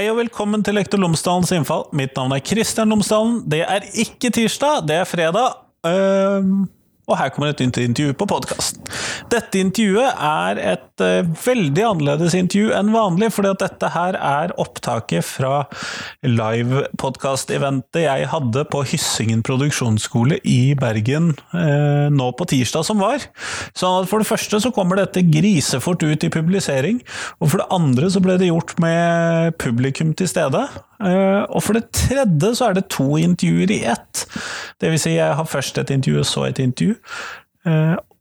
Hei og velkommen til Lektor Lomsdalens innfall. Mitt navn er Kristian Lomsdalen. Det er ikke tirsdag, det er fredag. Øhm, og her kommer et intervju på podkasten. Dette intervjuet er et uh, veldig annerledes intervju enn vanlig, fordi at dette her er opptaket fra live-podkast-eventet jeg hadde på Hyssingen produksjonsskole i Bergen uh, nå på tirsdag som var. Så for det første så kommer dette grisefort ut i publisering, og for det andre så ble det gjort med publikum til stede. Uh, og for det tredje så er det to intervjuer i ett. Det vil si, jeg har først et intervju og så et intervju.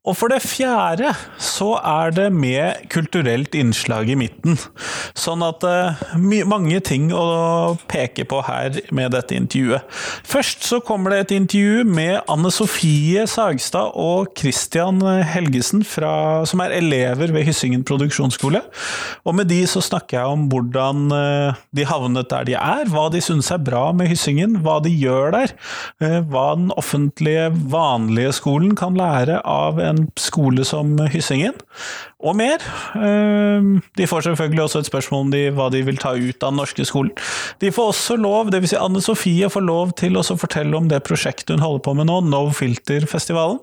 Og for det fjerde så er det med kulturelt innslag i midten. Sånn at uh, mange ting å peke på her med dette intervjuet. Først så kommer det et intervju med Anne Sofie Sagstad og Christian Helgesen, fra, som er elever ved Hyssingen produksjonsskole. Og med de så snakker jeg om hvordan uh, de havnet der de er, hva de syns er bra med Hyssingen, hva de gjør der, uh, hva den offentlige, vanlige skolen kan lære av en skole som Hyssingen, og mer. De får selvfølgelig også et spørsmål om de, hva de vil ta ut av den norske skolen. De får også lov, dvs. Si Anne Sofie får lov til å fortelle om det prosjektet hun holder på med nå, No Filter-festivalen,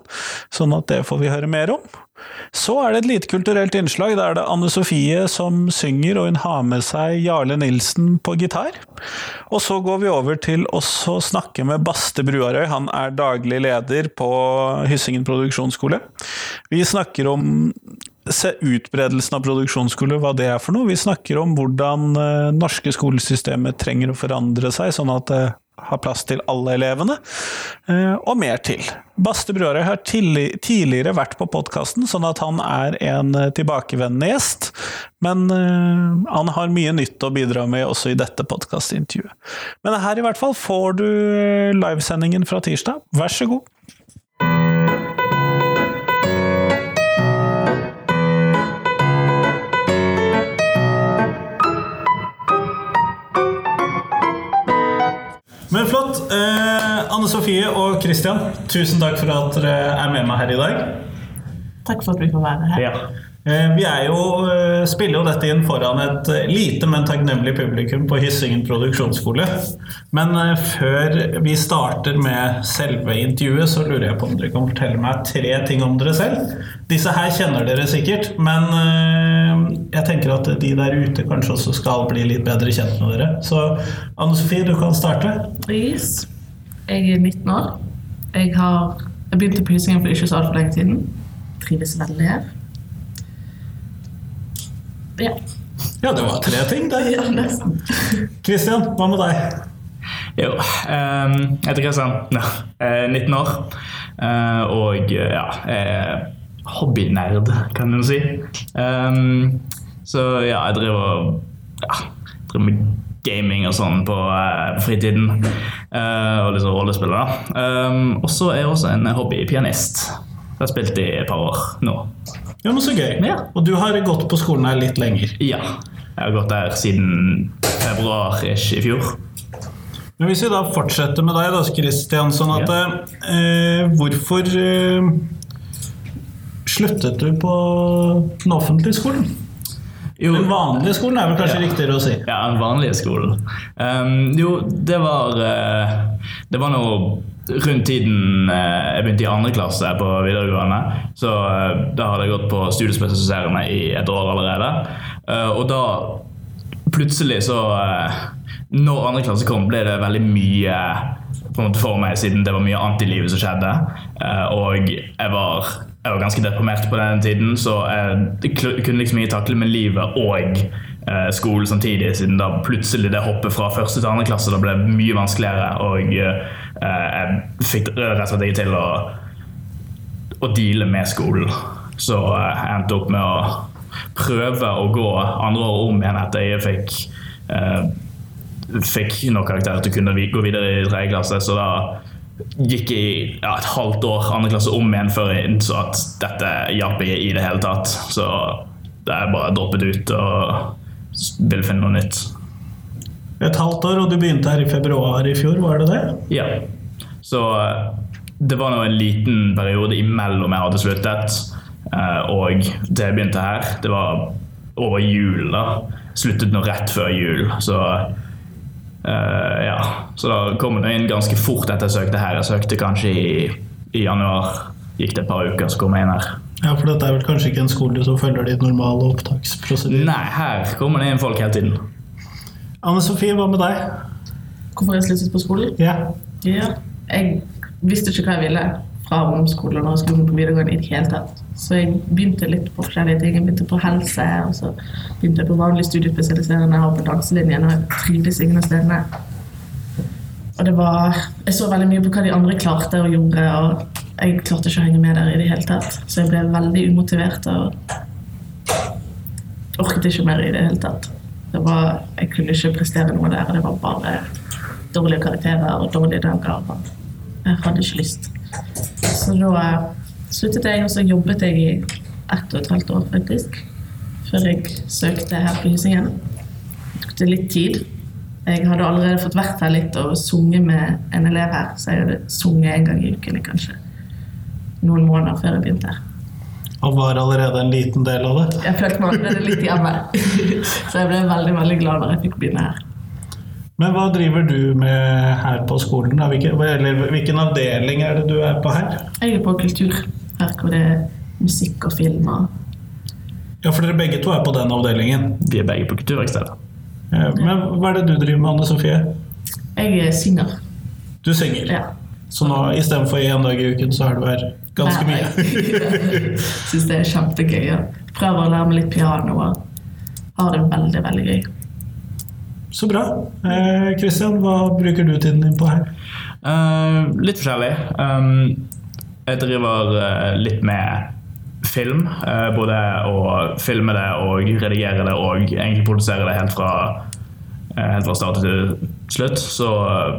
sånn at det får vi høre mer om. Så er det et lite kulturelt innslag. Da er det Anne Sofie som synger, og hun har med seg Jarle Nilsen på gitar. Og så går vi over til å snakke med Baste Bruarøy. Han er daglig leder på Hyssingen produksjonsskole. Vi snakker om utbredelsen av produksjonsskole, hva det er for noe. Vi snakker om hvordan norske skolesystemet trenger å forandre seg, sånn at det har plass til alle elevene, og mer til. Baste Brøarøy har tidligere vært på podkasten, sånn at han er en tilbakevendende gjest. Men han har mye nytt å bidra med også i dette podkastintervjuet. Men her i hvert fall får du livesendingen fra tirsdag. Vær så god. Men flott. Eh, Anne Sofie og Christian, tusen takk for at dere er med meg her i dag. Takk for at vi får være her. Ja. Eh, vi er jo, eh, spiller jo dette inn foran et lite, men takknemlig publikum på Hyssingen produksjonsskole. Men eh, før vi starter med selve intervjuet, så lurer jeg på om dere kan fortelle meg tre ting om dere selv. Disse her kjenner dere sikkert, men eh, jeg tenker at de der ute kanskje også skal bli litt bedre kjent med dere. Så Anne Sofie, du kan starte. Yes. Jeg er 19 år. Jeg, har, jeg begynte på Hyssingen for ikke så altfor lenge siden. Trives veldig her. Ja. Ja, det var tre ting, det. ja, nesten. Christian, hva med deg? Jo, um, jeg heter Christian. Ja, jeg er 19 år. Og ja, er hobbynerd, kan man si. Um, så ja, jeg driver, ja, driver med gaming og sånn på fritiden. Og liksom rollespill. da. og så er jeg også en hobbypianist. Jeg har spilt i et par år nå. Ja, men Så gøy. Ja. Og du har gått på skolen her litt lenger. Ja. Jeg har gått der siden februar-ish i fjor. Men Hvis vi da fortsetter med deg, da, Christian. Sånn at, eh, hvorfor eh, sluttet du på den offentlige skolen? Jo, Den vanlige skolen er vel kanskje Ja. riktigere å si? Ja, den vanlige skolen. Um, jo, det var uh, Det var nå rundt tiden uh, jeg begynte i andre klasse på videregående. Så uh, da hadde jeg gått på studiespesialiserende i et år allerede. Uh, og da plutselig så Når andre klasse kom, ble det veldig mye på en måte for meg, siden det var mye annet i livet som skjedde. og jeg var jeg var ganske deprimert på den tiden, så jeg kunne liksom ikke takle med livet og eh, skolen samtidig, siden da plutselig det hoppet fra første til andre klasse da ble mye vanskeligere, og eh, jeg fikk rett og slett ikke til å, å deale med skolen. Så eh, jeg endte opp med å prøve å gå andre år om igjen etter jeg fikk eh, fikk nok karakterer til å kunne gå videre i tredje klasse, så da gikk i ja, et halvt år andre klasse om igjen før jeg innså at dette hjalp ikke i det hele tatt. Så da er bare droppet ut og vil finne noe nytt. Et halvt år, og du begynte her i februar i fjor, var det det? Ja. Så det var nå en liten periode imellom jeg hadde sluttet og til jeg begynte her. Det var over jul, da. sluttet nå rett før jul. Så Uh, ja. Så da kom det inn ganske fort etter jeg søkte her. Jeg søkte kanskje i, i januar. Gikk det et par uker, så kom jeg inn her. Ja, for dette er vel kanskje ikke en skole som følger ditt normale opptaksprosedyrer? Nei, her kommer det inn folk hele tiden. Anne Sofie, hva med deg? Hvorfor jeg sluttet på skolen? Ja. Ja. Jeg visste ikke hva jeg ville fra ungdomsskolen når jeg skulle på videregående i det hele tatt. Så jeg begynte litt på forskjellige ting. Jeg begynte på helse, og så begynte jeg på vanlig studiespesialiserende og på danselinjen, og jeg trivdes ingen av stedene. Og det var Jeg så veldig mye på hva de andre klarte og gjorde, og jeg klarte ikke å henge med der i det hele tatt. Så jeg ble veldig umotivert og orket ikke mer i det hele tatt. Var, jeg kunne ikke prestere noe der, det var bare dårlige karakterer og dårlige dager. Jeg hadde ikke lyst. Så da sluttet jeg, og så jobbet jeg i ett og et halvt år, faktisk. Før jeg søkte her på Hysingen. Det tok litt tid. Jeg hadde allerede fått vært her litt og sunget med en elev her, så jeg hadde sunget en gang i uken kanskje noen måneder før jeg begynte her. Og var allerede en liten del av det? Jeg følte meg allerede litt hjemme. så jeg ble veldig veldig glad når jeg fikk begynne her. Men hva driver du med her på skolen? Hvilken, eller hvilken avdeling er det du er på her? Jeg er på kultur, her hvor det er musikk og film og Ja, for dere begge to er på den avdelingen. Vi er begge på Kulturverkstedet. Ja, Men hva er det du driver med, Anne Sofie? Jeg synger. Du synger. Ja. Så nå istedenfor én dag i uken, så er du her ganske mye. Syns det er kjempegøy. Ja. Prøver å lære meg litt piano og har det veldig, veldig gøy. Så bra. Eh, hva bruker du tiden din på her? Uh, litt forskjellig. Um, jeg driver uh, litt med film. Uh, både å filme det og redigere det og egentlig produsere det helt fra, eh, helt fra start til slutt. Så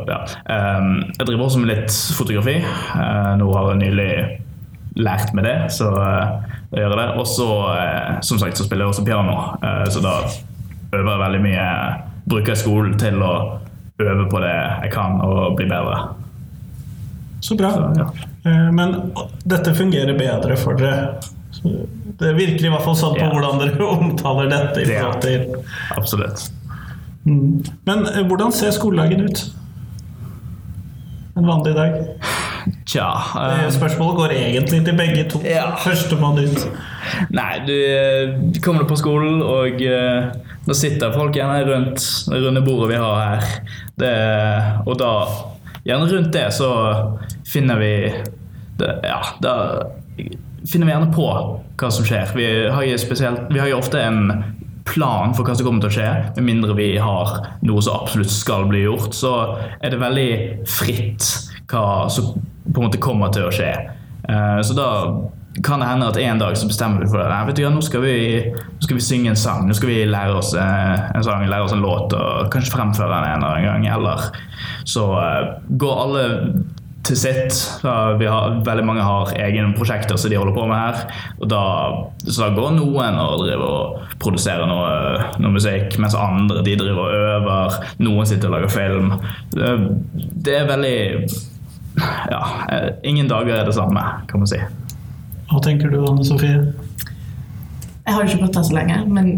ja. Um, jeg driver også med litt fotografi. Eh, nå har jeg nylig lært med det, så eh, jeg gjør det. Og så, eh, som sagt, så spiller jeg også piano, eh, så da øver jeg veldig mye. Bruker jeg skolen til å øve på det jeg kan og bli bedre. Så bra. Så, ja. Eh, Men dette fungerer bedre for dere. Det virker i hvert fall sånn på Ja. hvordan dere omtaler dette. i forhold til... Absolutt. Mm. Men eh, hvordan ser skoledagen ut? En vanlig dag? Tja eh, Spørsmålet går egentlig til begge to. Ja. Førstemann ut. Nei, du eh, kommer på skolen, og eh, da sitter folk gjerne rundt det runde bordet vi har her. Det, og da, gjerne rundt det, så finner vi det, Ja, da finner vi gjerne på hva som skjer. Vi har jo, spesielt, vi har jo ofte en plan for hva som kommer til å skje, med mindre vi har noe som absolutt skal bli gjort. Så er det veldig fritt hva som på en måte kommer til å skje. Eh, Så da kan det hende at en dag så bestemmer vi for det. Vet du, ja, nå, skal vi, nå skal vi synge en sang. Nå skal vi lære oss eh, en sang, lære oss en låt og kanskje fremføre den en eller annen gang. Eller så eh, går alle til sitt. Har, veldig mange har egne prosjekter som de holder på med her. Og da, så da går noen og driver og produserer noe, noe musikk, mens andre de driver og øver. Noen sitter og lager film. Det er veldig Ja, eh, ingen dager er det samme, kan man si. Hva tenker du, Anne Sofie? Jeg har jo ikke gått her så lenge, men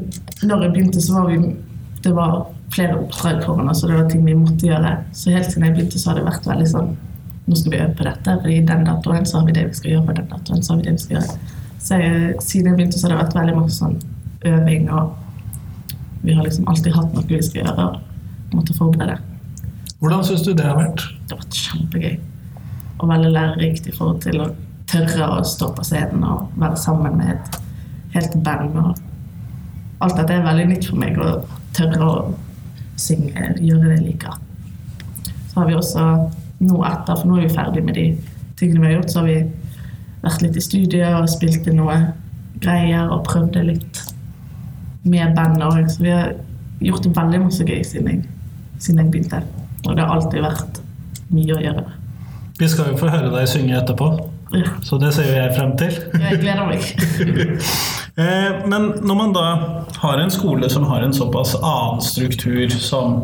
når jeg begynte, så var vi Det var flere oppdrag foran oss, og det var ting vi måtte gjøre. Så helt siden jeg begynte, så har det vært veldig sånn Nå skal vi øve på dette, for i den datoen så har vi det vi skal gjøre på den datoen. Så har vi det vi skal gjøre. Så jeg, siden jeg begynte, så har det vært veldig masse sånn øving, og vi har liksom alltid hatt noe vi skal gjøre, og måtte forberede. Hvordan syns du det har vært? Det har vært kjempegøy. Og veldig lærerikt i forhold til å tørre å stå på scenen og være sammen med et helt band. Og alt dette er veldig nytt for meg, å tørre å synge, gjøre det jeg liker. Så har vi også nå etter, for nå er vi ferdig med de tingene vi har gjort, så har vi vært litt i studio og spilt inn noe greier og prøvd det litt med bandet òg. Så vi har gjort veldig masse gøy siden jeg, siden jeg begynte. Og det har alltid vært mye å gjøre. Vi skal jo få høre deg synge etterpå, så det ser jo jeg frem til. jeg gleder meg. Eh, Men når man da har en skole som har en såpass annen struktur som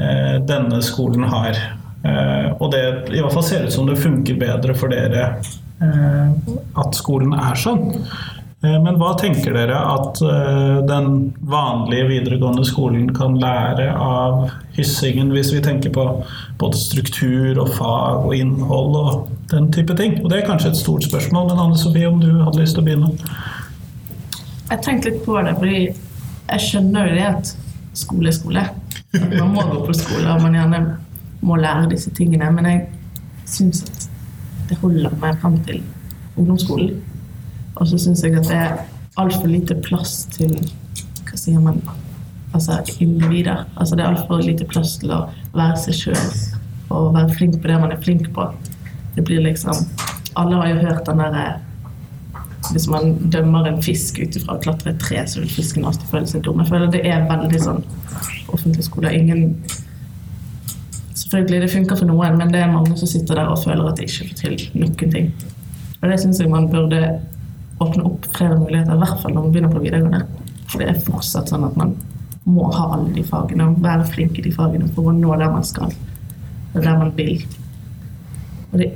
eh, denne skolen har, eh, og det i hvert fall ser ut som det funker bedre for dere at skolen er sånn, Men hva tenker dere at eh, den vanlige videregående skolen kan lære av Hyssingen, hvis vi tenker på både struktur og fag og innhold og den type ting? Og det er kanskje et stort spørsmål, men Anne Sofie, om du hadde lyst til å begynne? Jeg tenkte litt på det, fordi jeg skjønner jo det at skole er skole. Man må gå på skole, og man gjerne må lære disse tingene. Men jeg syns at det holder meg frem til ungdomsskolen. Og så syns jeg at det er altfor lite plass til Hva sier man? Altså individer. Altså det er altfor lite plass til å være seg sjøl og være flink på det man er flink på. Det blir liksom Alle har jo hørt den derre hvis man dømmer en fisk ut ifra å klatre et tre, så vil fisken alltid føle seg dum. Jeg føler det er veldig sånn offentlig skole. Ingen Selvfølgelig, det funker for noen, men det er mange som sitter der og føler at de ikke får til noen ting. Og det syns jeg man burde åpne opp flere muligheter, i hvert fall når man begynner på videregående. For det er fortsatt sånn at man må ha alle de fagene og være flink i de fagene for å nå der man skal. Og der man vil. Og det,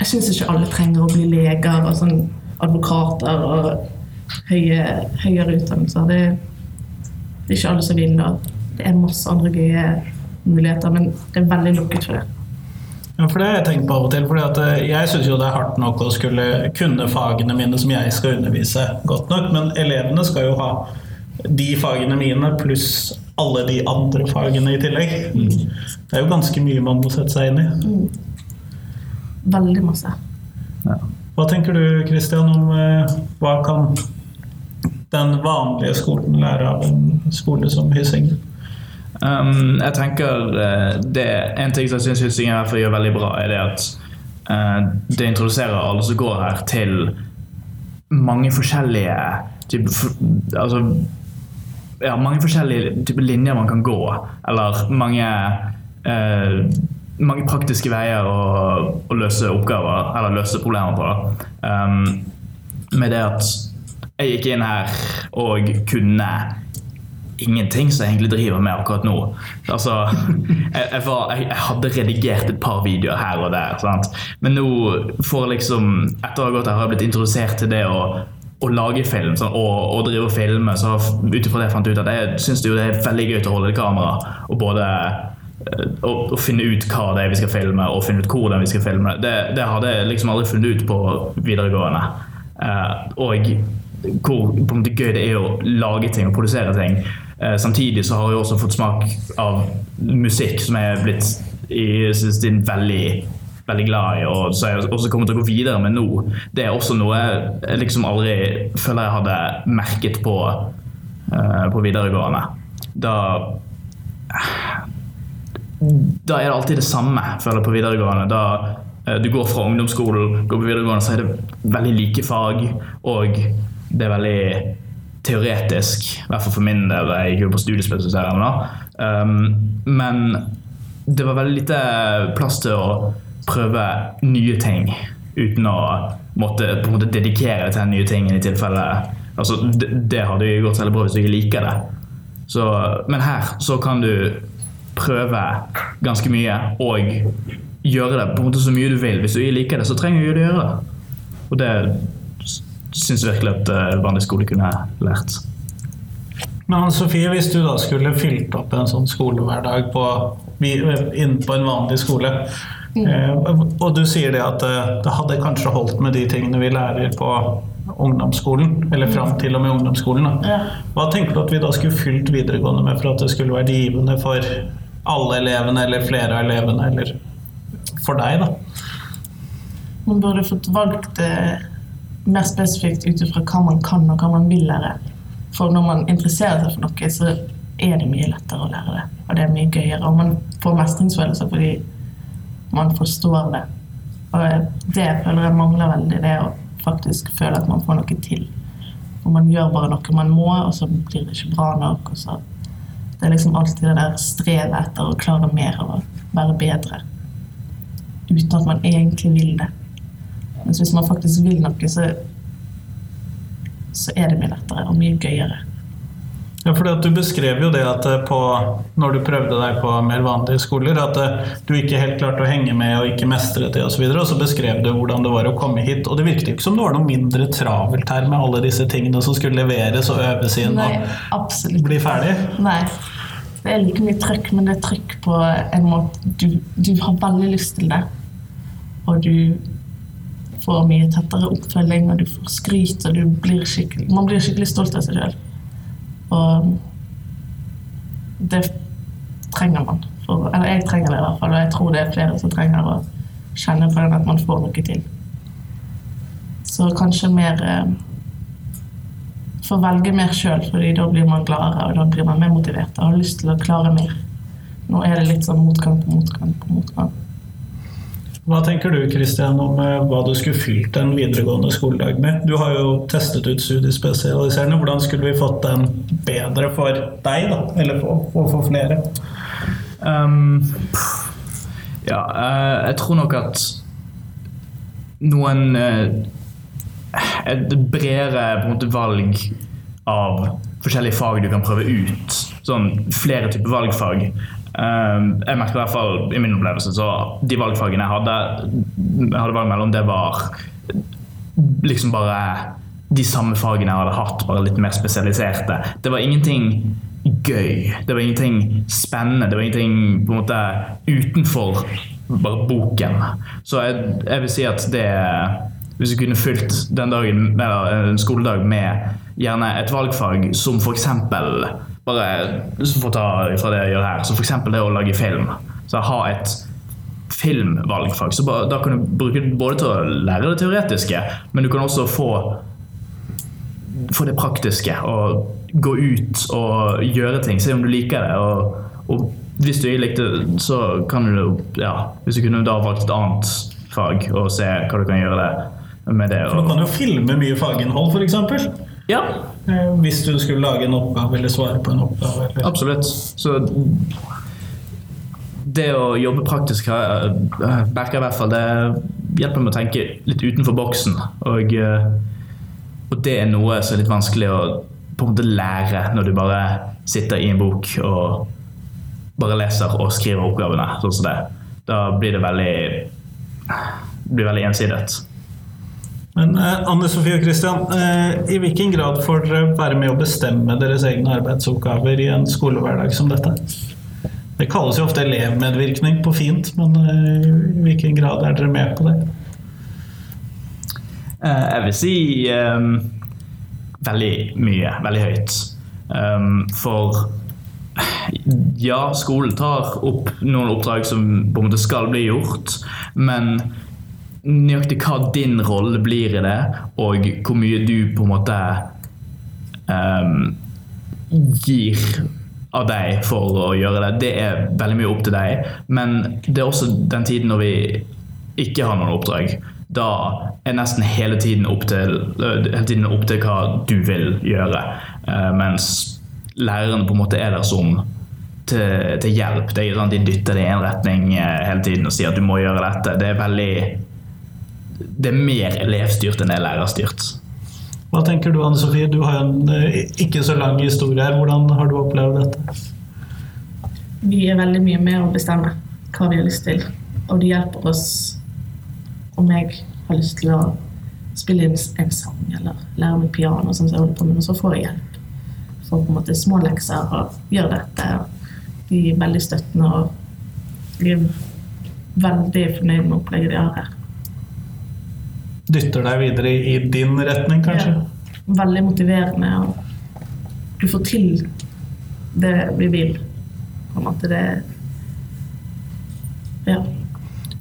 jeg syns ikke alle trenger å bli leger og sånn advokater og høye, høyere utdannelser. Det, det er ikke alle som vil det. Det er masse andre gøye muligheter, men det er veldig lukket for det. Ja, for det har jeg tenkt på av og til. fordi at eh, Jeg syns jo det er hardt nok å skulle kunne fagene mine som jeg skal undervise godt nok, men elevene skal jo ha de fagene mine pluss alle de andre fagene i tillegg. Det er jo ganske mye man må sette seg inn i. Veldig masse. Hva tenker du Kristian, om eh, hva kan den vanlige skolen lære av en skole som Hyssing? Um, jeg tenker eh, det En ting som jeg syns Hyssingen fall gjør veldig bra, er det at uh, det introduserer alle som går her, til mange forskjellige typ f- Altså ja, mange forskjellige typer linjer man kan gå, eller mange uh, mange praktiske veier å, å løse oppgaver, eller løse problemer på. Um, med det at jeg gikk inn her og kunne ingenting som jeg egentlig driver med akkurat nå. Altså, jeg, jeg, var, jeg, jeg hadde redigert et par videoer her og der, sant? men nå får liksom Etter å ha gått her har jeg blitt introdusert til det å, å lage film sånn, og, og drive og filme. Så ut ifra det jeg fant ut at jeg syns det er veldig gøy å holde et kamera og både eh, å finne ut hva det er vi skal filme, og finne ut hvordan vi skal filme. Det, det hadde jeg liksom aldri funnet ut på videregående. Uh, og hvor på en måte gøy det er å lage ting og produsere ting. Eh, samtidig så har jeg også fått smak av musikk som jeg er blitt i siste veldig veldig glad i, og så jeg også kommer til å gå videre med nå. Det er også noe jeg liksom aldri føler jeg hadde merket på, eh, på videregående. Da da er det alltid det samme, føler jeg, på videregående. Da eh, du går fra ungdomsskolen, går på videregående, så er det veldig like fag, og det er veldig teoretisk. I hvert fall for min del. Jeg gikk jo på studiespesialiserende, da. Um, men det var veldig lite plass til å prøve nye ting uten å måtte på en måte dedikere til den nye tingen i tilfelle altså, det, det hadde jo gått veldig bra hvis du ikke liker det. Så, men her så kan du prøve ganske mye og gjøre det på en måte så mye du vil. Hvis du ikke liker det, så trenger du ikke å gjøre det. Og det syns virkelig at eh, vanlig skole kunne lært. Men Anne Sofie, hvis du da skulle fylt opp en sånn skolehverdag på, på en vanlig skole, mm. og du sier det at eh, det hadde kanskje holdt med de tingene vi lærer på ungdomsskolen, eller fram til og med ungdomsskolen, da. Ja. hva tenker du at vi da skulle fylt videregående med for at det skulle være givende for alle elevene, eller flere av elevene, eller for deg, da? Man burde fått valgt eh, mer spesifikt ut ifra hva man kan og hva man vil lære. For når man interesserer seg for noe, så er det mye lettere å lære det. Og det er mye gøyere. Og man får mestringsfølelse fordi man forstår det. Og det føler jeg mangler veldig, det å faktisk føle at man får noe til. Og man gjør bare noe man må, og så blir det ikke bra nok. Og så det er liksom alltid det der strevet etter å klare mer og være bedre. Uten at man egentlig vil det. Mens hvis man faktisk vil noe, så, så er det mye lettere og mye gøyere. Ja, at Du beskrev jo det at eh, på, når du prøvde deg på mer vanlige skoler, at eh, du ikke helt klarte å henge med og ikke mestret det osv. Og, så og så beskrev du hvordan det var å komme hit. Og det virket ikke som det var noe mindre travelt her med alle disse tingene som skulle leveres og øves inn Nei, og absolutt. bli ferdig. Nei. Det er like mye trykk, men det er trykk på en måte du, du har veldig lyst til det. Og du får mye tettere oppfølging, og du får skryt, og blir man blir skikkelig stolt av seg sjøl. Og det trenger man. For, eller jeg trenger det i hvert fall, og jeg tror det er flere som trenger å kjenne på den at man får noe til. Så kanskje mer eh, Få velge mer sjøl, fordi da blir man gladere og da blir man mer motivert og har lyst til å klare mer. Nå er det litt sånn motgang på motgang på motgang. Hva tenker du Kristian, om eh, hva du skulle fylt en videregående skoledag med? Du har jo testet ut studiespesialiserende. Hvordan skulle vi fått den bedre for deg, da? Eller for, for, flere? Um, ja, eh, jeg tror nok at noen eh, Et bredere måte, valg av forskjellige fag du kan prøve ut. Sånn flere typer valgfag. Um, jeg merker i hvert fall i min opplevelse så de valgfagene jeg hadde, jeg hadde valg mellom, det var liksom bare de samme fagene jeg hadde hatt, bare litt mer spesialiserte. Det var ingenting gøy. Det var ingenting spennende. Det var ingenting på en måte utenfor bare boken. Så jeg, jeg vil si at det Hvis jeg kunne fylt den dagen, eller en skoledag med gjerne et valgfag som f.eks. bare For å ta fra det jeg gjør her, så f.eks. det å lage film. Så ha et filmvalgfag. Så bare, da kan du bruke det både til å lære det teoretiske, men du kan også få få det praktiske og gå ut og gjøre ting. Se om du liker det. Og, og hvis du ikke likte det, så kan du ja, Hvis du kunne da valgt et annet fag og se hva du kan gjøre med det. For du kan jo filme mye faginnhold, f.eks. ja, Hvis du skulle lage en oppgave eller svare på en oppgave. Eller. absolutt. Så det å jobbe praktisk har- eh, i hvert fall det hjelper meg å tenke litt utenfor boksen. Og, eh, og det er noe som er litt vanskelig å på en måte lære når du bare sitter i en bok og bare leser og skriver oppgavene. sånn som det. Da blir det veldig, blir veldig ensidet. Men eh, Anne Sofie og Kristian, eh, i hvilken grad får dere være med å bestemme deres egne arbeidsoppgaver i en skolehverdag som dette? Det kalles jo ofte elevmedvirkning på fint, men eh, i hvilken grad er dere med på det? Eh, Jeg vil si ehm, veldig mye, veldig høyt. Um, for ja, skolen tar opp noen oppdrag som på en måte skal bli gjort, men nøyaktig hva din rolle blir i det, og hvor mye du på en måte um, gir av deg for å gjøre det, det er veldig mye opp til deg. Men det er også den tiden når vi ikke har noen oppdrag. Da er nesten hele tiden opp til, tiden opp til hva du vil gjøre. Uh, mens lærerne på en måte er der som til, til hjelp. Ikke sånn De dytter det i en retning eh, hele tiden og sier at du må gjøre dette. Det er veldig Det er mer elevstyrt enn det er lærerstyrt. Hva tenker du Anne Sofie? Du har en eh, ikke så lang historie her. Hvordan har du opplevd dette? Vi er veldig mye med å bestemme hva vi har lyst til, og det hjelper oss om jeg har lyst til å spille inn en sang eller lære meg piano, sånn som jeg holder på med, og så får jeg hjelp. Får på en måte små lekser og gjør dette. De er veldig støttende og de er veldig fornøyd med opplegget de har her. Dytter deg videre i din retning, kanskje? Ja, veldig motiverende. og Du får til det vi vil. På en måte det Ja.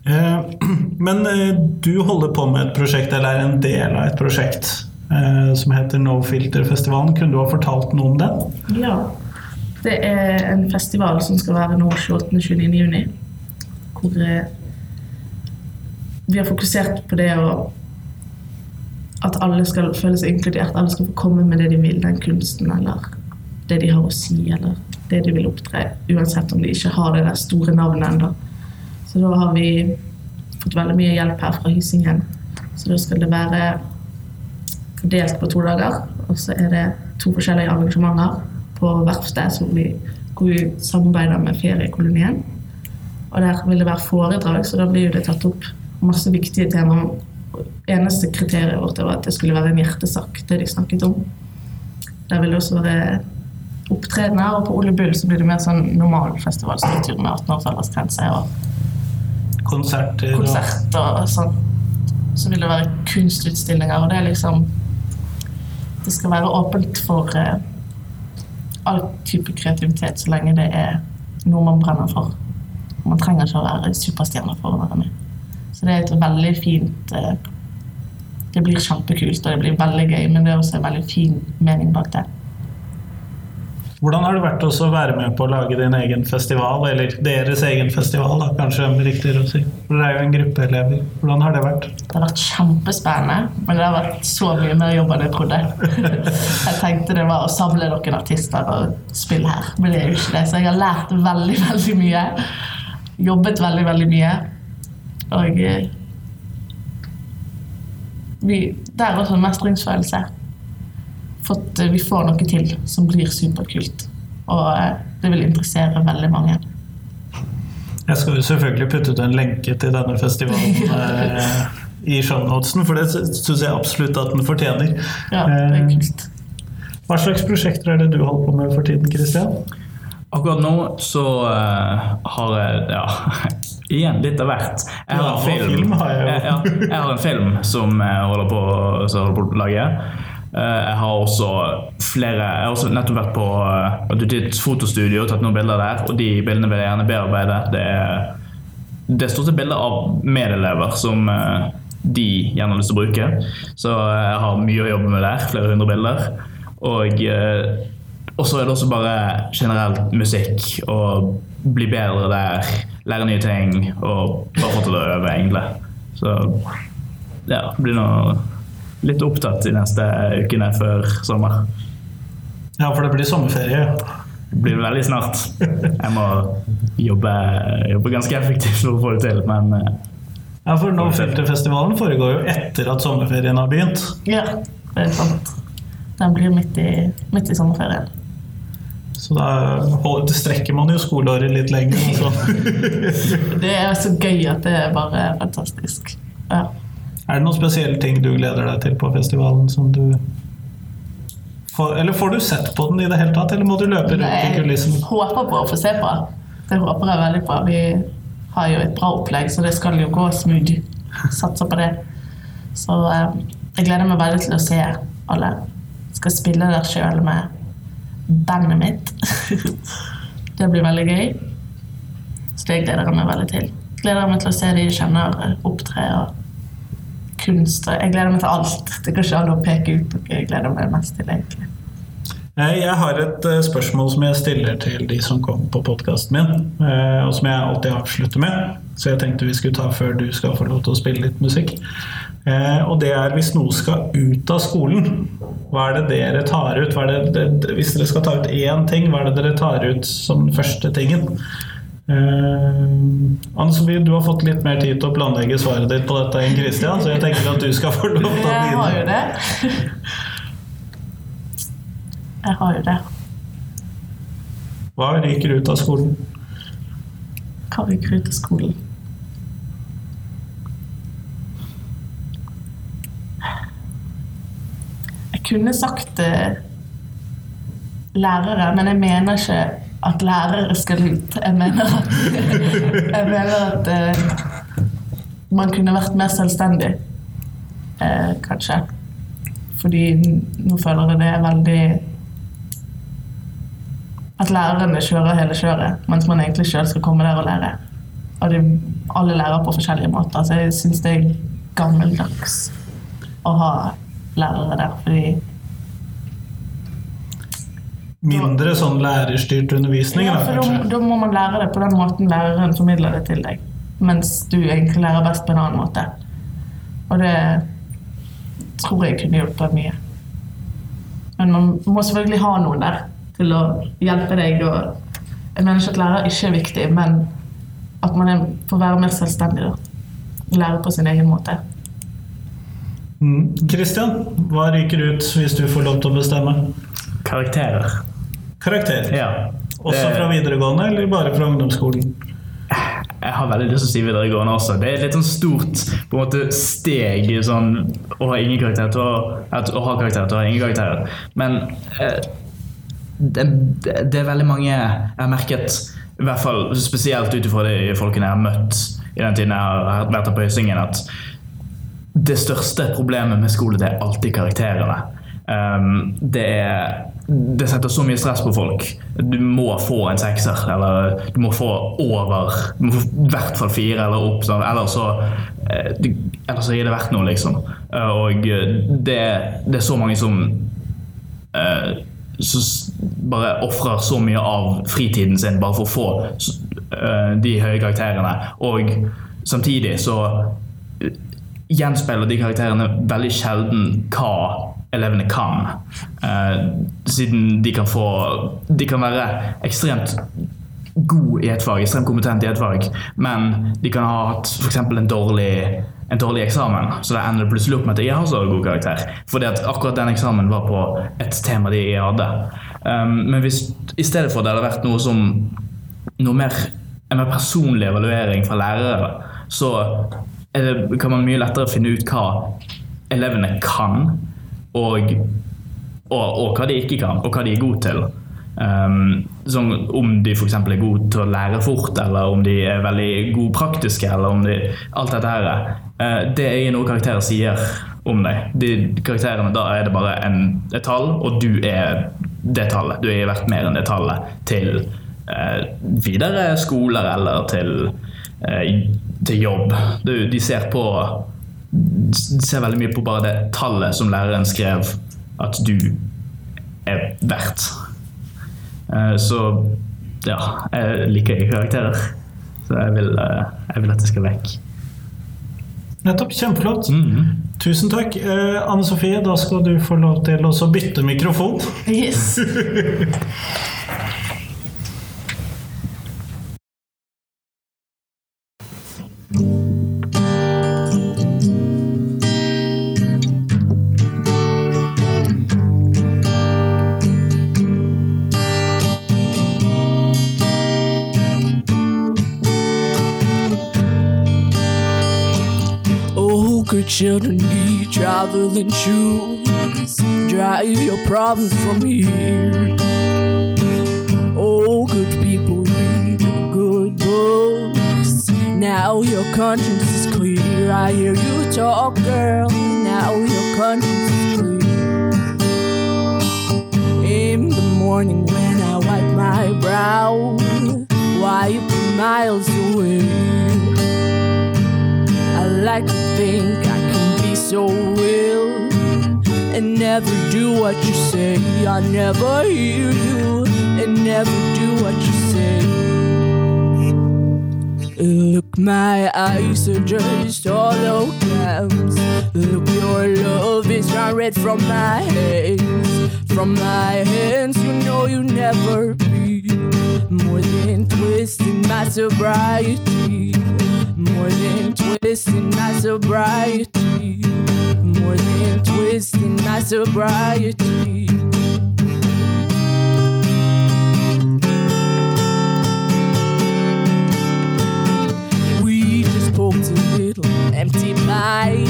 Eh, Men eh, du holder på med et prosjekt, eller er en del av et prosjekt, eh, som heter No Filter-festivalen. Kunne du ha fortalt noe om den? Ja. Det er en festival som skal være nå 28.-29. juni. Hvor vi har fokusert på det å At alle skal føle seg inkludert. Alle skal få komme med det de vil, den kunsten eller det de har å si, eller det de vil opptre, uansett om de ikke har det der store navnet ennå. Så da har vi fått veldig mye hjelp her fra Hysingen. Så da skal det være fordelt på to dager. Og så er det to forskjellige arrangementer på verftet, vi, hvor vi samarbeider med feriekolonien. Og der vil det være foredrag, så da blir det tatt opp masse viktige temaer. Eneste kriteriet vårt var at det skulle være en hjertesak, det de snakket om. Der vil det også være opptredener, og på Ole Bull så blir det mer sånn normal festivalstruktur med 18 års aldersgrense og Konserter konserter og sånn. Så vil det være kunstutstillinger, og det er liksom Det skal være åpent for eh, all type kreativitet så lenge det er noe man brenner for. Man trenger ikke å være superstjerne for å være med. Så det er et veldig fint eh, Det blir kjempekult, og det blir veldig gøy, men det er også en veldig fin mening bak det. Hvordan har det vært å være med på å lage din egen festival, eller deres egen festival, da, kanskje er det riktigere å si? For dere er jo en gruppe elever. Hvordan har det vært? Det har vært kjempespennende, men det har vært så mye mer jobb enn jeg trodde. Jeg tenkte det var å samle noen artister og spille her, men det er jo ikke det. Så jeg har lært veldig, veldig mye. Jobbet veldig, veldig mye. Og eh, vi, det er også en mestringsfølelse. For eh, vi får noe til som blir superkult. Og eh, det vil interessere veldig mange. Jeg skal jo selvfølgelig putte ut en lenke til denne festivalen eh, i shownotesen, for det syns jeg absolutt at den fortjener. Ja, det er kult. Hva slags prosjekter er det du holder på med for tiden, Kristian? Akkurat nå så uh, har jeg ja, igjen litt av hvert. Jeg har en film, jeg jeg har en film som jeg holder på, som jeg holder på å lage. Uh, Jeg har også flere Jeg har også nettopp vært på i et fotostudio og tatt noen bilder der, og de bildene vil jeg gjerne bearbeide. Det er, det er stort sett bilder av medelever som uh, de gjerne har lyst til å bruke. Så jeg har mye å jobbe med der. Flere hundre bilder. Og og så er det også bare generelt musikk og bli bedre der, lære nye ting og bare få til å øve, egentlig. Så ja, blir nå litt opptatt de neste ukene før sommer. Ja, for det blir sommerferie. Det blir veldig snart. Jeg må jobbe, jobbe ganske effektivt for å få det til, men eh, Ja, for nå Filterfestivalen foregår jo etter at sommerferien har begynt. Ja, det er sant. Den blir midt i, midt i sommerferien. Så da strekker man jo skoleåret litt lenger. Altså. Det er så gøy at det er bare fantastisk. Ja. Er det noen spesielle ting du gleder deg til på festivalen som du får, Eller får du sett på den i det hele tatt, eller må du løpe rundt i kulissen? Jeg håper på å få se på. Det håper jeg veldig på. Vi har jo et bra opplegg, så det skal jo gå smooth. Satser på det. Så eh, jeg gleder meg veldig til å se alle. Skal spille der sjøl med bandet mitt. det blir veldig gøy. Så det gleder jeg meg veldig til. Gleder meg til å se de jeg kjenner opptre og kunst. Jeg gleder meg til alt. Det går ikke an å peke ut noe jeg gleder meg mest til, egentlig. Jeg har et eh, spørsmål som jeg stiller til de som kommer på podkasten min, eh, og som jeg alltid avslutter med. Så jeg tenkte vi skulle ta før du skal få lov til å spille litt musikk. Eh, Og det er hvis noe skal ut av skolen, hva er det dere tar ut? Det, det, hvis dere skal ta ut én ting, hva er det dere tar ut som den første tingen? Eh, Anne Sofie, du har fått litt mer tid til å planlegge svaret ditt på dette enn Christian, så jeg tenker at du skal få lov til å Jeg har jo det. Jeg har jo det. Hva ryker ut av skolen? Hva ryker ut av skolen? Kunne sagt lærere, men jeg mener ikke at lærere skal ut. Jeg mener at, jeg mener at eh, man kunne vært mer selvstendig, eh, kanskje. Fordi nå føler jeg det er veldig At lærerne kjører hele kjøret, mens man egentlig sjøl skal komme der og lære. Og de, alle lærer på forskjellige måter, så jeg syns det er gammeldags å ha lærere der. Fordi Mindre sånn lærerstyrt undervisning, ja, for da, da må man lære det på den måten læreren formidler det til deg. Mens du egentlig lærer best på en annen måte. Og det tror jeg kunne hjulpet mye. Men man må selvfølgelig ha noen der til å hjelpe deg. Og jeg mener ikke at lærer ikke er viktig, men at man får være mer selvstendig. da. Lære på sin egen måte. Mm. Hva ryker ut hvis du får lov til å bestemme? karakterer. Karakterer? Ja. Også Det- fra videregående, eller bare fra ungdomsskolen? Jeg har veldig lyst til å si videregående også. Det er et litt sånn stort på en måte, steg sånn, å ha ingen karakter til å, at, å ha karakter til å ha ingen karakterer. Men eh, det, det det er veldig mange Jeg har merket, i hvert fall spesielt ut ifra de folkene jeg har møtt i den tiden jeg har vært her på Høysingen, at det største problemet med skole det er alltid karakterene. Um, det, er, det setter så mye stress på folk. Du må få en sekser, eller du må få over Du må få i hvert fall fire eller opp. Sånn. Ellers, så, eh, du, ellers så gir det verdt noe, liksom. Eh, Og det, det er så mange som uh, som bare ofrer så mye av fritiden sin bare for å få eh, de høye karakterene. Og samtidig så gjenspeiler de karakterene veldig sjelden hva elevene kan. Eh, siden de kan få De kan være ekstremt god i et fag, ekstremt kompetent i et fag, men de kan ha hatt f.eks. en dårlig en dårlig eksamen, så da ender det plutselig opp med at jeg har så god karakter. Fordi at akkurat den eksamen var på et tema de hadde. Um, men hvis i stedet for det hadde vært noe som noe mer, en mer personlig evaluering fra lærere, så det, kan man mye lettere finne ut hva elevene kan, og, og, og hva de ikke kan, og hva de er gode til. Um, som om de f.eks. er gode til å lære fort, eller om de er veldig gode praktiske, eller om de Alt dette her. Uh, det er ikke noe karakterer sier om deg. De karakterene, Da er det bare en, et tall, og du er det tallet. Du er verdt mer enn det tallet til uh, videre skoler eller til, eh, til jobb. Du, de ser på de ser veldig mye på bare det tallet som læreren skrev at du er verdt. Eh, Så ja, jeg liker ikke karakterer. Så jeg vil, eh, jeg vil at det skal vekk. Nettopp. Kjempeflott. Mhm. Tusen takk. Eh, Anne Sofie, da skal du få lov til å bytte mikrofon. Yes. children need traveling shoes. Drive your problems from here. Oh, good people read good books. Now your conscience is clear. I hear you talk, girl. Now your conscience is clear. In the morning when I wipe my brow, wipe miles away. I like to think so real and never do what you say. I never hear you and never do what you say. Look, my eyes are just holograms. Look, your love is not read from my hands. From my hands, you know you never be more than twisting my sobriety. More than twisting my sobriety. Than twisting my sobriety. We just poked a little empty pie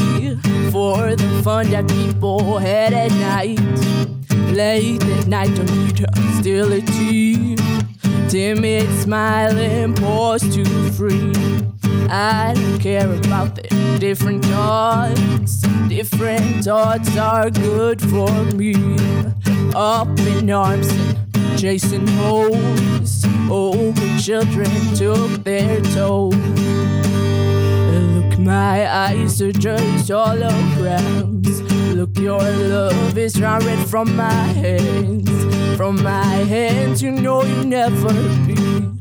for the fun that people had at night. Late at night, don't need hostility. Timid smiling, pause to free. I don't care about the different thoughts. Different thoughts are good for me. Up in arms and chasing hoes. Oh, good children took their toll. Look, my eyes are just holograms. Look, your love is read from my hands. From my hands, you know you never be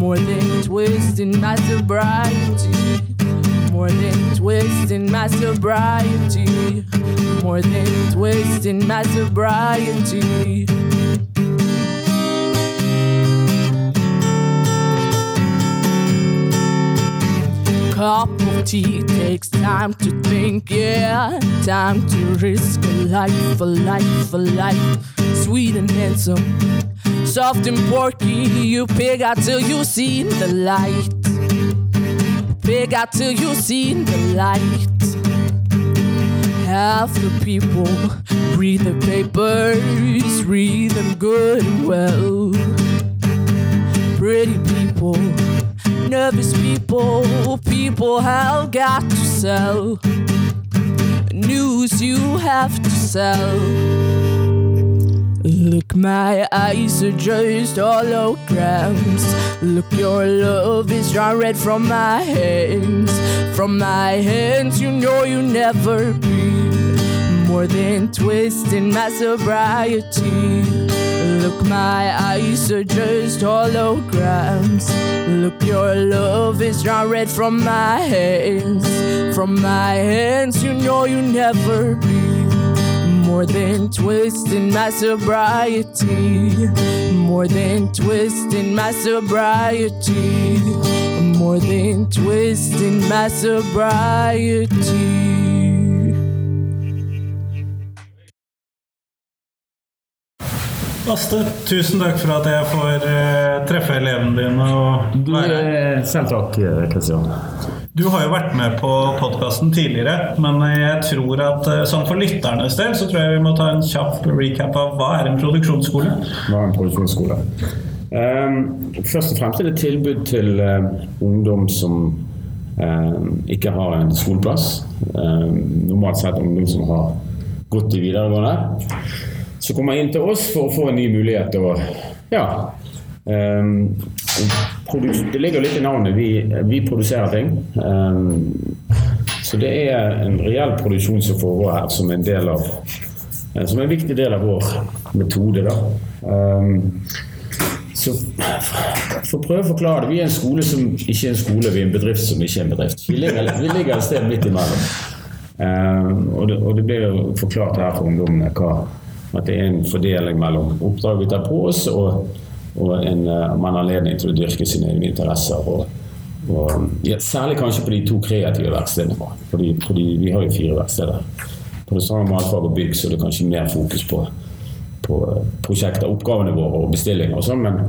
more than twisting my sobriety. More than twisting my sobriety. More than twisting my sobriety. cup of tea takes time to think, yeah. Time to risk a life, a life, a life. Sweet and handsome, Soft and porky, you pig out till you see the light. Pig out till you see the light. Half the people read the papers, read them good and well. Pretty people, nervous people, people have got to sell. News you have to sell. Look, my eyes are just holograms. Look, your love is drawn red from my hands. From my hands, you know you never be more than twisting my sobriety. Look, my eyes are just holograms. Look, your love is drawn red from my hands. From my hands, you know you never be more than twisting my sobriety. More than twisting my sobriety. More than twisting my sobriety. Aste, tusen takk for at jeg får eh, treffe elevene dine. Og Du, her. Selv takk, Kristian. Du har jo vært med på podkasten tidligere, men jeg tror at eh, sånn for lytternes del så tror jeg vi må ta en kjapp recap av hva er en produksjonsskole? Hva er en produksjonsskole? Ehm, først og fremst er det tilbud til eh, ungdom som ehm, ikke har en skoleplass. Ehm, normalt sett ungdom som har gått i videregående. Så kommer inn til oss for å få en ny mulighet. Og, ja, produ- det ligger litt i navnet. Vi, vi produserer ting. Ehm, så det er en reell produksjon som foregår her, som en, del av, eh, som en viktig del av vår metode. Da. Ehm, så for å prøve å forklare det. Vi er en skole som ikke er en skole, vi er en bedrift som ikke er en bedrift. Vi ligger, vi ligger et sted midt imellom. Ehm, og, det, og det jo forklart her for ungdommene at det er en fordeling mellom oppdrag vi tar på oss, og, og en, eh, man har anledning til å dyrke sine egne interesser. Og, og, ja, særlig kanskje på de to kreative verkstedene våre. Fordi, fordi vi har jo fire verksteder. På det samme matfag og bygg så er det kanskje mer fokus på, på prosjekter, oppgavene våre og bestillinger og sånn, men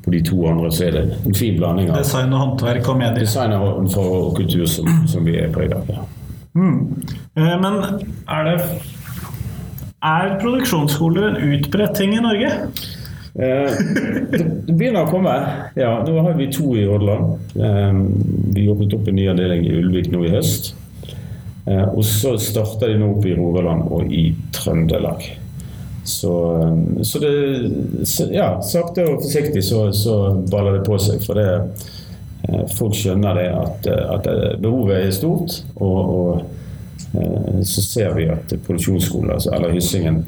på de to andre så er det en fin blanding av Design og håndverk og medier. design og og kultur som, som vi er på i dag, Ja. Eh, Men er det Er produksjonsskoler en utbredt ting i Norge? Eh, det begynner å komme. Ja, nå har vi to i Hordaland. Eh, vi åpnet opp en ny avdeling i Ulvik nå i høst. Eh, og så starter de nå opp i Rogaland og i Trøndelag. Så, så det så, Ja, sakte og forsiktig så, så baller det på seg. For det, folk skjønner det at, at behovet er stort. Og, og så ser vi at produksjonsskoler, altså, eller Hyssingen,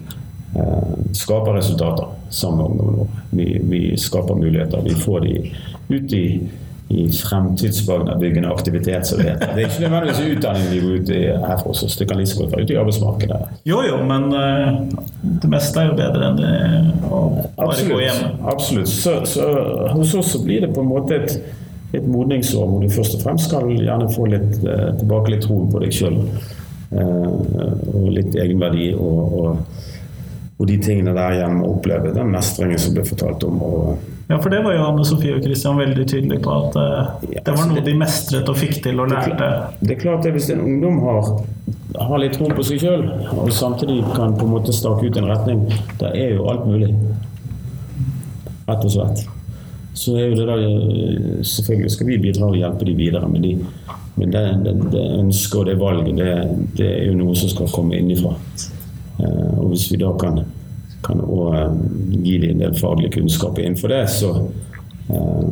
skaper resultater sammen med ungdommen vår. Vi, vi skaper muligheter. Vi får de ut i, i fremtidsbyggende aktivitet, som det heter. Det er ikke nødvendigvis utdanning de går ut i her for oss. Det kan like godt være ute i arbeidsmarkedet. Jo jo, men eh, det meste er jo bedre enn det å bare gå hjemme. Absolutt. Så, så hos oss så blir det på en måte et, et modningsår hvor du først og fremst skal gjerne få litt, eh, tilbake litt troen på deg sjøl. og litt egenverdi og, og, og de tingene der gjennom å oppleve den mestringen som ble fortalt om. Og, Ja, for det var jo Anne Sofie og Christian veldig tydelige på at eh, det var noe de mestret og fikk til og lærte. Det er klart at Hvis en ungdom har, har litt tro på seg sjøl, og samtidig kan på en måte stake ut en retning, da er jo alt mulig. Rett og slett. Så er jo det da eh, Selvfølgelig skal vi bidra og hjelpe de videre, men, de, men det, det, det ønsket og det valget, det, det er jo noe som skal komme innifra. Eh, Og hvis vi da kan, kan også, eh, gi dem en del faglig kunnskap innenfor det, så eh,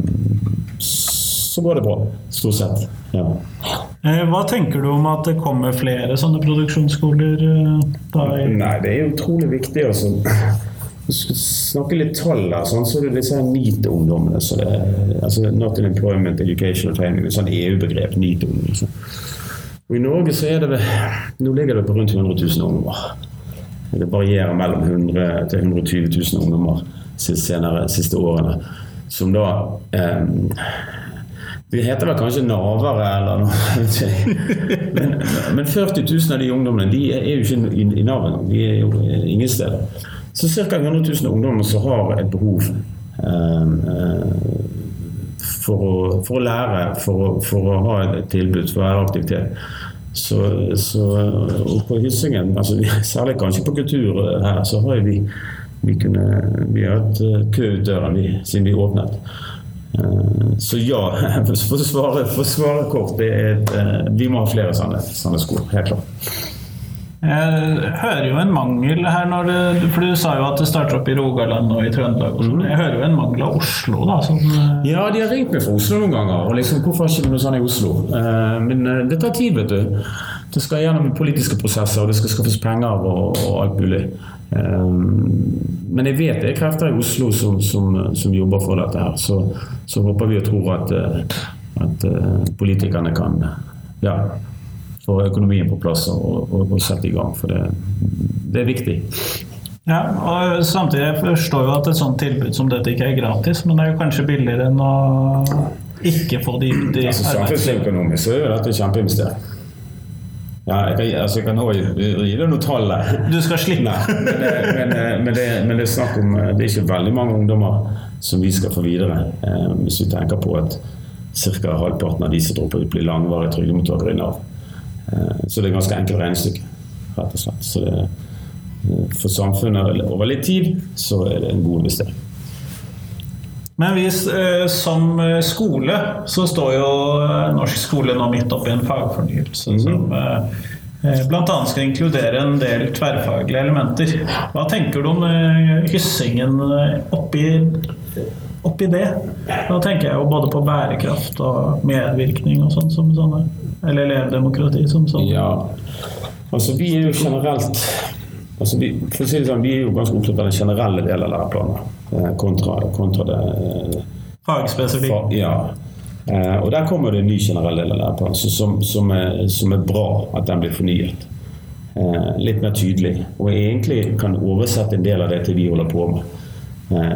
så går det bra, stort sett. Ja. Eh, Hva tenker du om at det kommer flere sånne produksjonsskoler? Da Nei, det er utrolig viktig å skal snakke litt tall. Sånn, så er det disse her NEET-ungdommene. så det er- altså Not in Employment Education and Training. et sånt sånn EU-begrep. NEET-ungdom. så. Og I Norge så er det vel Nå ligger det på rundt 100 000 ungdommer. Det varierer mellom 100 til 120 000 ungdommer senere, siste årene. Som da eh, det heter vel kanskje navere eller noe. Men, men 40 000 av de ungdommene de er jo ikke i, i Nav engang. De er jo ingen steder. Så ca. 100 000 ungdommer som har et behov eh, eh, for, å, for å lære, for å, for å ha et tilbud, for å være aktivitet. Så, så og på Hyssingen, altså, særlig kanskje på kultur her, så har vi vi, kunne, vi har hatt eh, kø ut døren siden vi åpnet. Eh, Så ja, for å svare, for å svare kort, det er eh, vi må ha flere sånne, sånne sko. Helt klart. Jeg hører jo en mangel her, når du for du sa jo at det starter opp i Rogaland og i Trøndelag. Sånn. Jeg hører jo en mangel av Oslo, da. Som, Ja, de har ringt meg fra Oslo noen ganger. og liksom, Hvorfor har ikke noe sånn i Oslo? Eh, Men eh, det tar tid, vet du. Det skal gjennom politiske prosesser, og det skal skaffes penger og, og alt mulig. Eh, Men jeg vet det er krefter i Oslo som, som, som jobber for dette her. Så, så håper vi og tror at, eh, at eh, politikerne kan ja, få økonomien på plass og, og, og sette i gang. For det, det er viktig. ja, og samtidig jeg forstår jo at et sånt tilbud som dette ikke er gratis, men det er jo kanskje billigere enn å ikke få de, de Altså. Samfunnsøkonomisk så er dette kjempeinvestering. Ja, jeg kan, altså, jeg kan også gi deg noen tall der. Du skal slippe. Men, det, men, eh, men, det, men det er snakk om eh, Det er ikke veldig mange ungdommer som vi skal få videre. Eh, hvis vi tenker på at ca. halvparten av de som dropper ut, blir langvarige trygdemottakere i Nav. Eh, så det er ganske enkelt regnestykke, rett og slett. Så det, eh, for samfunnet over litt tid så er det en god investering. Men hvis, eh, som skole så står jo norsk skole nå midt oppi en fagfornyelse som eh, eh, bl.a. skal inkludere en del tverrfaglige elementer. Hva tenker du om hyssingen oppi, oppi det? Da tenker jeg jo både på bærekraft og medvirkning og sånn som sånne. Eller elevdemokrati som sånn. Ja, altså vi er jo generelt altså vi, for å si det sånn, vi er jo ganske opptatt av den generelle delen av læreplanen eh, kontra, kontra det eh, Fagspesifikk. Ja. Eh, og der kommer det en ny generell del av læreplanen så- som, som, er, som er bra at den blir fornyet. Eh, litt mer tydelig. Og egentlig kan oversette en del av det til vi holder på med.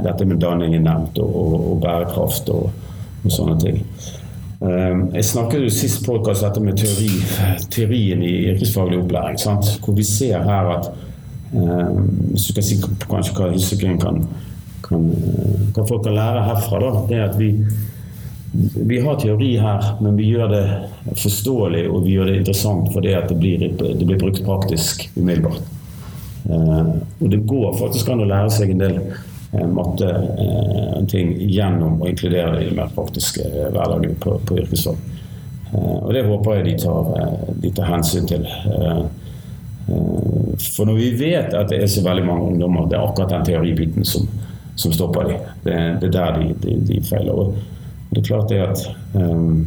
Dette med danning er nevnt, og, og, og bærekraft og, og sånne ting. Um, jeg snakket jo sist podcast dette med teori, teorien i yrkesfaglig opplæring. Sant? Hvor vi ser her at um, Hvis du kan si kanskje hva Hyssingen kan, kan, uh, hva folk kan lære herfra, da, det er at vi, vi har teori her, men vi gjør det forståelig og vi gjør det interessant fordi at det blir, det blir brukt praktisk umiddelbart. Uh, og det går faktisk an å lære seg en del eh, matte eh, ting gjennom å inkludere det i den mer praktiske eh, hverdagen på, på yrkesfag. Og det håper jeg de tar, de tar hensyn til. For når vi vet at det er så veldig mange ungdommer, det er akkurat den teoribiten som, som stopper dem. Det, det er der de, de, de feiler. Og det er klart det at um,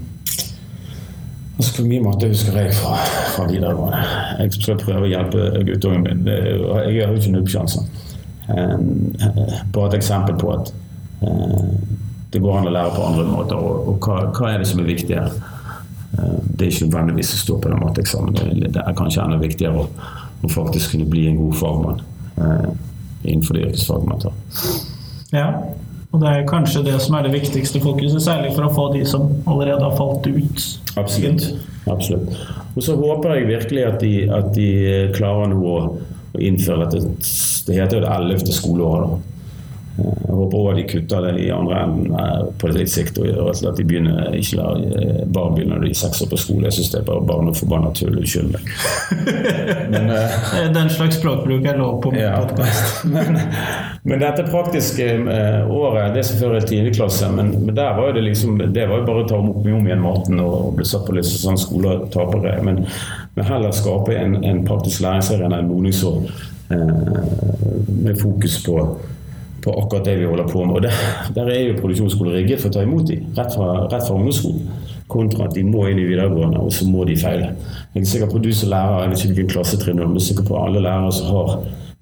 Altså, hvor mye matte husker jeg fra, fra videregående? Jeg skal prøve å hjelpe guttungen min. Jeg har jo ikke nubbsjanser. Eh, bare et eksempel på at eh, det går an å lære på andre måter. Og, og hva, hva er det som er viktig her? Eh, det er ikke nødvendigvis å stå på den matteeksamen. Det, det er kanskje enda viktigere å, å faktisk kunne bli en god fagmann eh, innenfor det yrkesfaget man tar. Ja, og det er kanskje det som er det viktigste fokuset, særlig for å få de som allerede har falt ut. Absolutt. Absolutt. Og så håper jeg virkelig at de, at de klarer nå å, å innføre dette Det heter jo det ellevte skoleåret. da. Jeg håper også at de kutter det i andre enden eh, på litt sikt. og at de begynner, ikke la, eh, bare begynner når de er seks år på skole. Jeg syns det er bare, barneforbanna tull. Unnskyld meg. Men, eh, Eh, Den slags språkbruk er lov på min ja. podkast. men, men dette praktiske eh, året, det er selvfølgelig 10. klasse, men, men der var jo det liksom Det var jo bare å ta om om igjen maten og bli satt på litt sånn skoletapere. Men, men heller skape en, en praktisk læringsarena, en modningsår, eh, med fokus på på akkurat det vi holder på med. Og der, der er jo produksjonsskolen rigget for å ta imot dem, rett fra, rett fra ungdomsskolen. Kontra at de må inn i videregående, og så må de feile. Jeg er sikker på du som lærer, jeg vet ikke hvilken klassetrinn, men jeg er sikker på alle lærere som har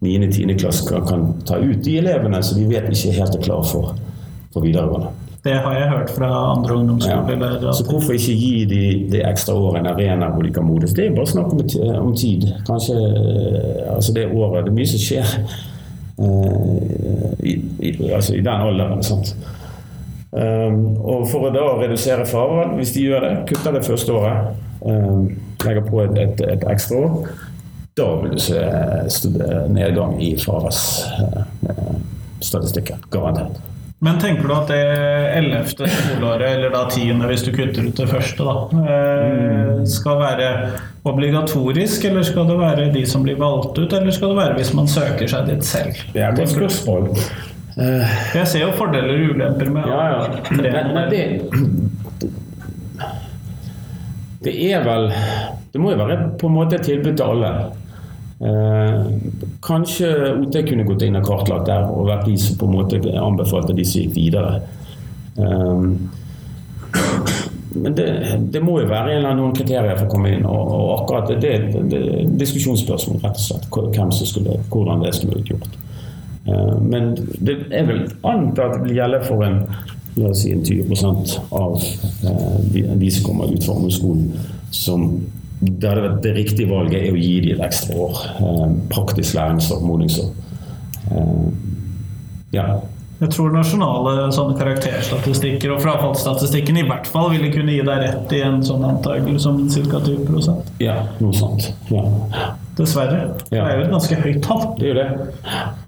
9.-10. klasse kan ta ut de elevene som de vet ikke helt er klare for, for videregående. Det har jeg hørt fra andre ungdomsskoler. Ja. Så hvorfor ikke gi de det ekstra året en arena hvor de kan modnes? Det er bare snakk om, om tid. Kanskje eh, altså det året. Det er mye som skjer uh, i, i, altså i den alderen. Sant? Um, og for å da redusere faren, hvis de gjør det, kutter det første året, um, legger på et, et, et ekstra år, da vil du se nedgang i fraværsstatistikken. Garantert. Men tenker du at det ellevte skoleåret, eller da tiende hvis du kutter ut det første, da, eh, skal være obligatorisk, eller skal det være de som blir valgt ut, eller skal det være hvis man søker seg dit selv? Det er et godt spørsmål. Jeg ser jo fordeler og ulemper med Ja, ja. nei, det, det er vel Det må jo være på en måte et tilbud til alle. Eh, kanskje OT kunne gått inn og kartlagt der og vært de som på en måte anbefalte de som gikk videre. Eh, men det, det må jo være en eller annen kriterier for å komme inn, og, og akkurat det, er et diskusjonsspørsmål, rett og slett. Hvem som skulle, hvordan det skulle blitt gjort. Eh, Men det er vel antatt at det vil gjelde for en, la oss si en 20 av eh, de som kommer ut fra ungdomsskolen, som det hadde vært det riktige valget er å gi dem et ekstra år. eh, Praktisk læringsår, modningsår. Eh, Ja. Jeg tror nasjonale sånne karakterstatistikker og frafallsstatistikken i hvert fall ville kunne gi deg rett i en sånn antakelse som ca. 20 ja, noe sånt. Ja. Dessverre. Det er jo et ganske høyt tall. Det er jo det.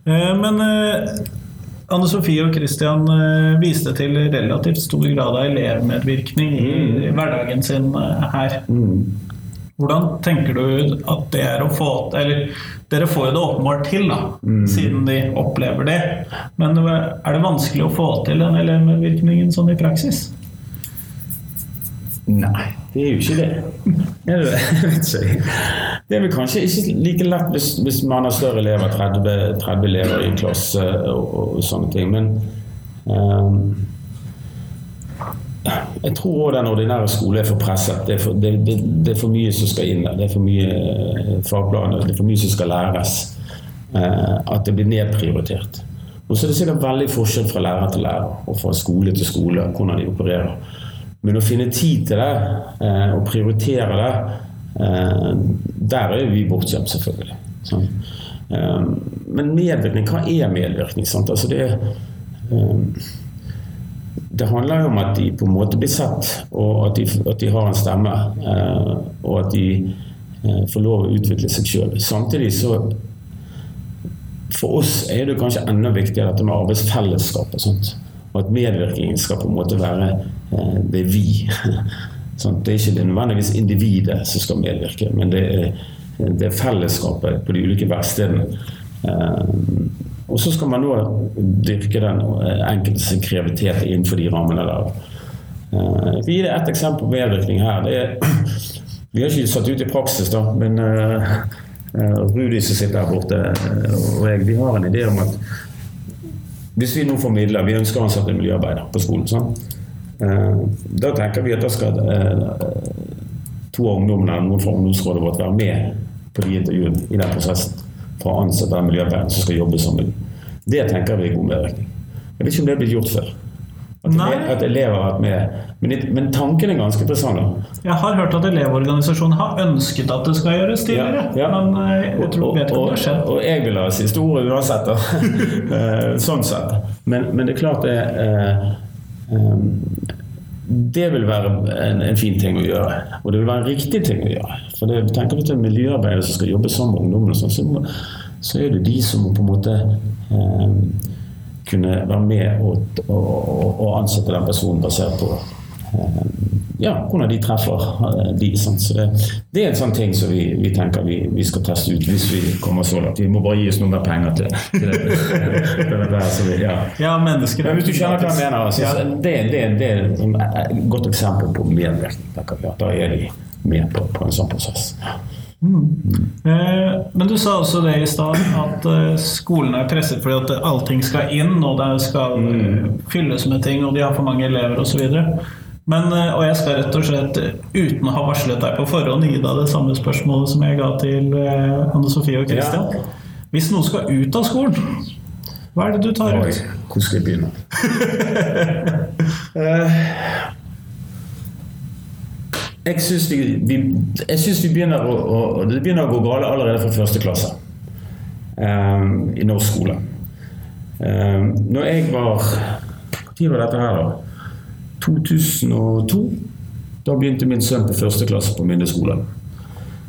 Eh, Men eh, Anne Sofie og Christian eh, viste til relativt stor grad av elevmedvirkning i hverdagen sin her. her. Hvordan tenker du at det er å få Eller dere får jo det åpenbart til, da, siden de opplever det. Men er det vanskelig å få til den elevmedvirkningen sånn i praksis? Nei, det er jo ikke det. Jeg vet ikke. Det er vel kanskje ikke like lett hvis, hvis man har større elever, 30, 30 elever i klasse og, og sånne ting. Men ehm, jeg tror òg den ordinære skole er for presset. Det er for, det, det, det er for mye som skal inn der. Det er for mye eh, fagplaner, det er for mye som skal læres. Eh, at det blir nedprioritert. Og så er det sikkert veldig forskjell fra lærer til lærer og fra skole til skole hvordan de opererer. Men å finne tid til det eh, og prioritere det, der er vi bortskjemt, selvfølgelig. Sånn. Men medvirkning, hva er medvirkning? Sant? Altså det, eh, det handler jo om at de på en måte blir sett, og at de, at de har en stemme. Eh, og at de eh, får lov å utvikle seg sjøl. Samtidig så for oss er det kanskje enda viktigere dette med arbeidsfellesskap og sånt. Og at medvirkningen skal på en måte være eh, det er vi. sånn, det er ikke det nødvendigvis individet som skal medvirke, men det er, det er fellesskapet på de ulike verkstedene. Eh, og så skal man nå dyrke den eh, enkeltes kreativitet innenfor de rammene der. Vi gir ett eksempel på medvirkning her. Er, vi har ikke satt ut i praksis, da, men eh, eh, Rudi som sitter her borte, eh, og jeg, vi har en idé om at hvis vi nå får midler, vi ønsker å ansette en miljøarbeider på skolen, sånn, eh, da tenker vi at da skal eh, to av ungdommene eller noen fra ungdomsrådet vårt være med på de intervjuene i den prosessen for å ansette den miljøarbeideren som skal jobbe med. Det tenker vi er god medvirkning. Jeg vet ikke om det er blitt gjort før. At, Nei. at elever har vært med. Men, men tanken er ganske interessant. da. Jeg har hørt at Elevorganisasjonen har ønsket at det skal gjøres tidligere, Ja, ja. men eh, jeg tror, vet ikke om det har skjedd. og jeg vil ha siste ordet uansett, da. Eh, sånn sett. Men, men det er klart det eh, eh, Det vil være en, en fin ting å gjøre. Og det vil være en riktig ting å gjøre. For det, tenker vi til miljøarbeidere som skal jobbe sammen med ungdommene, sånn, så, så er det de som må på en måte eh, kunne være med og, og, og, ansette den personen basert på ja, hvordan de treffer eh, de. Sånn. Så det, det er en sånn ting som vi, vi tenker vi, vi skal teste ut hvis vi kommer så langt. Vi må bare gi oss noe mer penger til, til det. dette vi, ja. Ja, Men hvis du skjønner hva jeg mener, så, Ja. så det, det, det er et godt eksempel på medvirkning. Da er de med på, på en sånn prosess. Eh, Men du sa også det i stad, at eh, skolene er presset fordi at allting skal inn, og det skal mm. fylles med ting, og de har for mange elever osv. Men, eh, og jeg skal rett og slett, eh, uten å ha varslet deg på forhånd, gi deg det samme spørsmålet som jeg ga til eh, Anne Sofie og Christian. Hvis noen skal ut av skolen, hva er det du tar Oi, ut? hvor skal jeg begynne? Jeg syns vi, vi, begynner å, å, det begynner å gå galt allerede fra første klasse um, i norsk skole. Um, når jeg var Når var dette her, da? 2002. Da begynte min sønn på første klasse på Minne skole.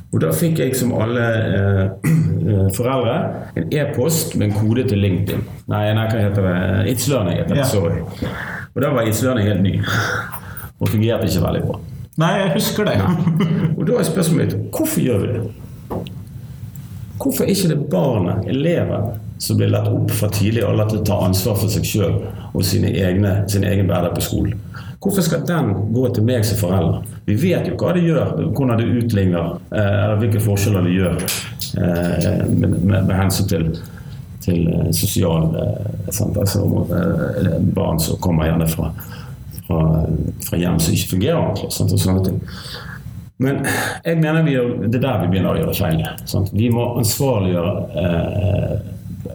Og da fikk jeg som alle eh, eh, foreldre en e-post med en kode til LinkedIn. Nei, nei hva heter det? It's Learning heter det. Ja. Sorry. Og da var It's Learning helt ny. Og fungerte ikke veldig bra. Nei, jeg husker det. Og da er spørsmålet mitt hvorfor gjør vi det? Hvorfor er ikke det barnet, eleven, som blir lært opp fra tidlig alder til å ta ansvar for seg sjøl og sine egne, sin egen hverdag på skolen? Hvorfor skal den gå til meg som forelder? Vi vet jo hva det gjør, hvordan det utligner, eh, eller hvilke forskjeller det gjør eh, med, med, med hensyn til, til sosiale eh, sant? Altså, barn som kommer gjerne fra, fra, fra hjem som ikke fungerer ordentlig. Og sånne ting. Men jeg mener vi, det er der vi begynner å gjøre feil. Vi må ansvarliggjøre eh,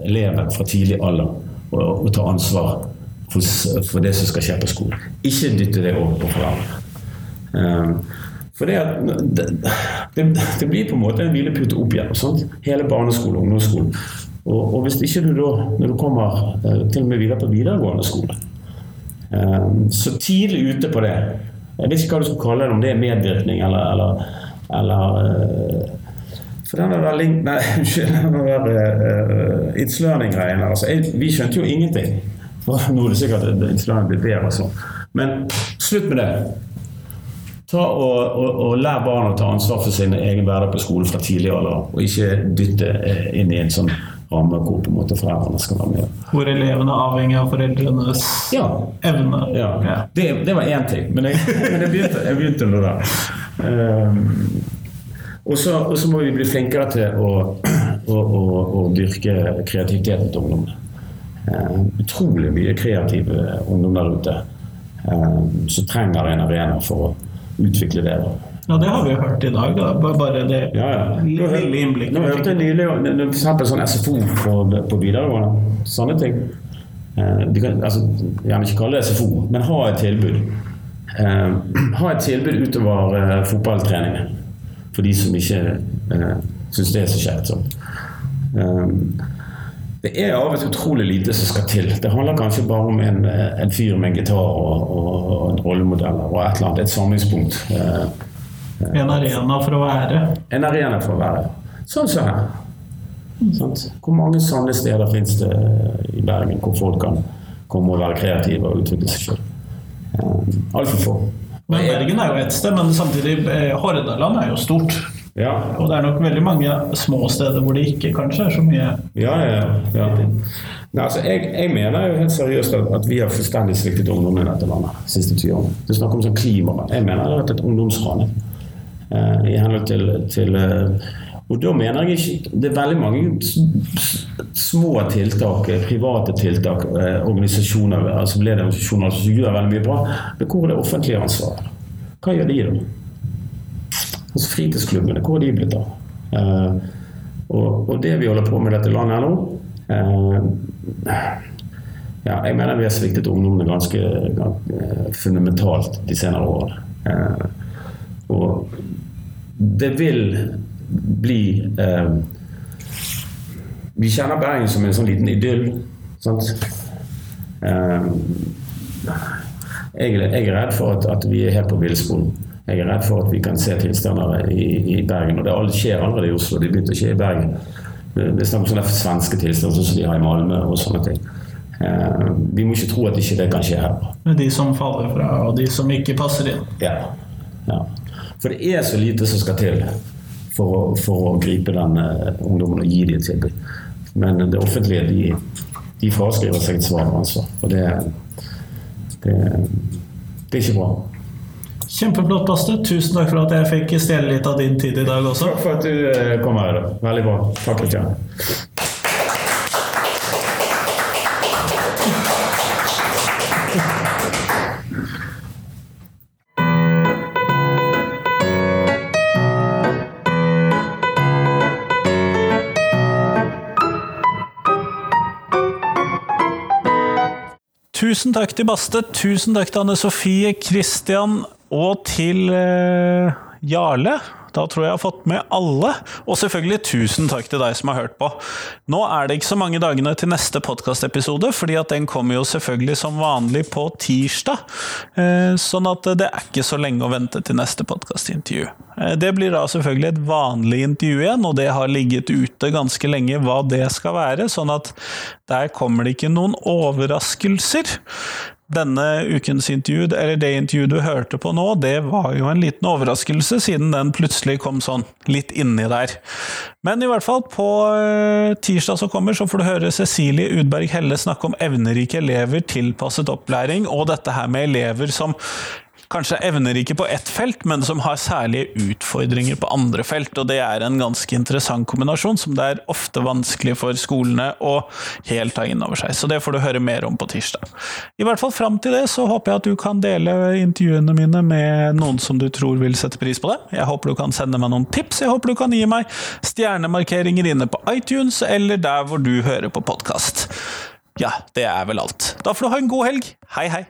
eleven fra tidlig alder og, og ta ansvar for, for det som skal skje på skolen. Ikke dytte det over på foreldrene. Eh, for det, det, det, blir på en måte en hvilepute opp igjen. Sant? Hele barneskolen og ungdomsskolen. Og, og hvis ikke du da, når du kommer eh, til og med videre på videregående skole, Eh, så tidlig ute på det. Jeg vet ikke hva du skal kalle det, om det er medvirkning eller, eller, eller eh, For den der link... Nei, unnskyld. Den der uh, It's Learning-greien. Altså, vi skjønte jo ingenting. Nå er det sikkert at It's blir bedre og sånn. Men slutt med det. Ta og, og, og Lær barna å ta ansvar for sin egen hverdag på skolen fra tidlig alder, og ikke dytte eh, inn i en sånn ramme hvor på en måte foreldrene skal være med. Hvor elevene avhenger av foreldrenes Ja, evne. ja. Det, det var én ting, men jeg, men jeg begynte, jeg begynte nå der. Um, og så må vi bli flinkere til å, å, å, å dyrke kreativiteten til ungdommene. Ehm, utrolig mye kreativ eh, ungdom der ute ehm, som trenger en arena for å utvikle det. Ja, det har vi jo hørt i dag. Da. Bare det Ja, ja. Lille innblikket. nå hørte jeg nylig f.eks. sånn SFO på, på videregående. Sånne ting. Eh, De kan altså, gjerne ikke kalle det SFO, men ha et tilbud. Eh, ha et tilbud utover eh, fotballtreningen for de som ikke eh, syns det er så kjekt. Sånn. Eh, det er av og til utrolig lite som skal til. Det handler kanskje bare om en, eh, en fyr med en gitar og, og, og en rollemodell og et eller annet. Et samlingspunkt. Eh, En arena for å være. en arena for å være sånn som her. Sant? Hvor mange sånne steder finnes det i Bergen hvor folk kan komme og være kreative og utvikle seg sjøl? Altfor få. Men Bergen er jo ett sted, men samtidig eh, Hordaland er jo stort. Ja, Og det er nok veldig mange små steder hvor det ikke kanskje er så mye ja, ja. ja. Nei, altså, jeg, jeg mener jo helt seriøst at, vi har fullstendig sviktet ungdommen i dette landet de siste ti årene. Det er snakk om sånn klima. Jeg mener det har vært et ungdomsran eh, i henhold til, til eh, og da mener jeg ikke Det er veldig mange små tiltak, eh, private tiltak, eh, organisasjoner, altså lederorganisasjoner som gjør veldig mye bra. Men hvor er det offentlige ansvaret? Hva gjør de da? Altså Fritidsklubbene, hvor er de blitt av? Eh, og, og det vi holder på med i dette landet nå eh, ja, Jeg mener vi har sviktet ungdommene ganske, ganske eh, fundamentalt de senere årene. Og det vil bli Vi kjenner Bergen som en sånn liten idyll. Sant? Jeg er redd for at, at vi er helt på villsporen. Jeg er redd for at vi kan se tilstander i, i Bergen. Og det skjer allerede i Oslo. Det begynte å skje i Bergen. Det er snakk om sånne svenske tilstander, sånn som de har i Malmö og sånne ting. Eh, vi må ikke tro at ikke det kan skje her. med de som faller fra, og de som ikke passer inn. Ja. ja. For det er så lite som skal til for å, for å gripe den eh, ungdommen og gi dem et tilbud. Men det offentlige de, de fraskriver seg et svar og ansvar. Og det, det, det er ikke bra. Kjempeflott, Baste. Tusen takk for at jeg fikk stjele litt av din tid i dag også. Takk for at du eh, kom her. Veldig bra. Takk, Kristian. Tusen takk til Baste, tusen takk til Anne Sofie, Christian og til eh, Jarle. Da tror jeg jeg har fått med alle. Og selvfølgelig tusen takk til deg som har hørt på. Nå er det ikke så mange dagene til neste podkastepisode, fordi at den kommer jo selvfølgelig som vanlig på tirsdag. Eh, sånn at det er ikke så lenge å vente til neste podkastintervju. Eh, det blir da selvfølgelig et vanlig intervju igjen, og det har ligget ute ganske lenge hva det skal være, sånn at der kommer det ikke noen overraskelser. Denne ukens intervju, eller det intervjuet du hørte på nå, det var jo en liten overraskelse, siden den plutselig kom sånn litt inni der. Men i hvert fall, på eh, tirsdag som kommer, så får du høre Cecilie Udberg Helle snakke om evnerike elever, tilpasset opplæring, og dette her med elever som kanskje evnerike på ett felt, men som har særlige utfordringer på andre felt. Og det er en ganske interessant kombinasjon, som det er ofte vanskelig for skolene å helt ta inn over seg. Så det får du høre mer om på tirsdag. I hvert fall fram til det så håper jeg at du kan dele intervjuene mine med noen som du tror vil sette pris på det. Jeg håper du kan sende meg noen tips. Jeg håper du kan gi meg stjernemarkeringer inne på iTunes, eller der hvor du hører på podkast. Ja, det er vel alt. Da får du ha en god helg. Hei, hei!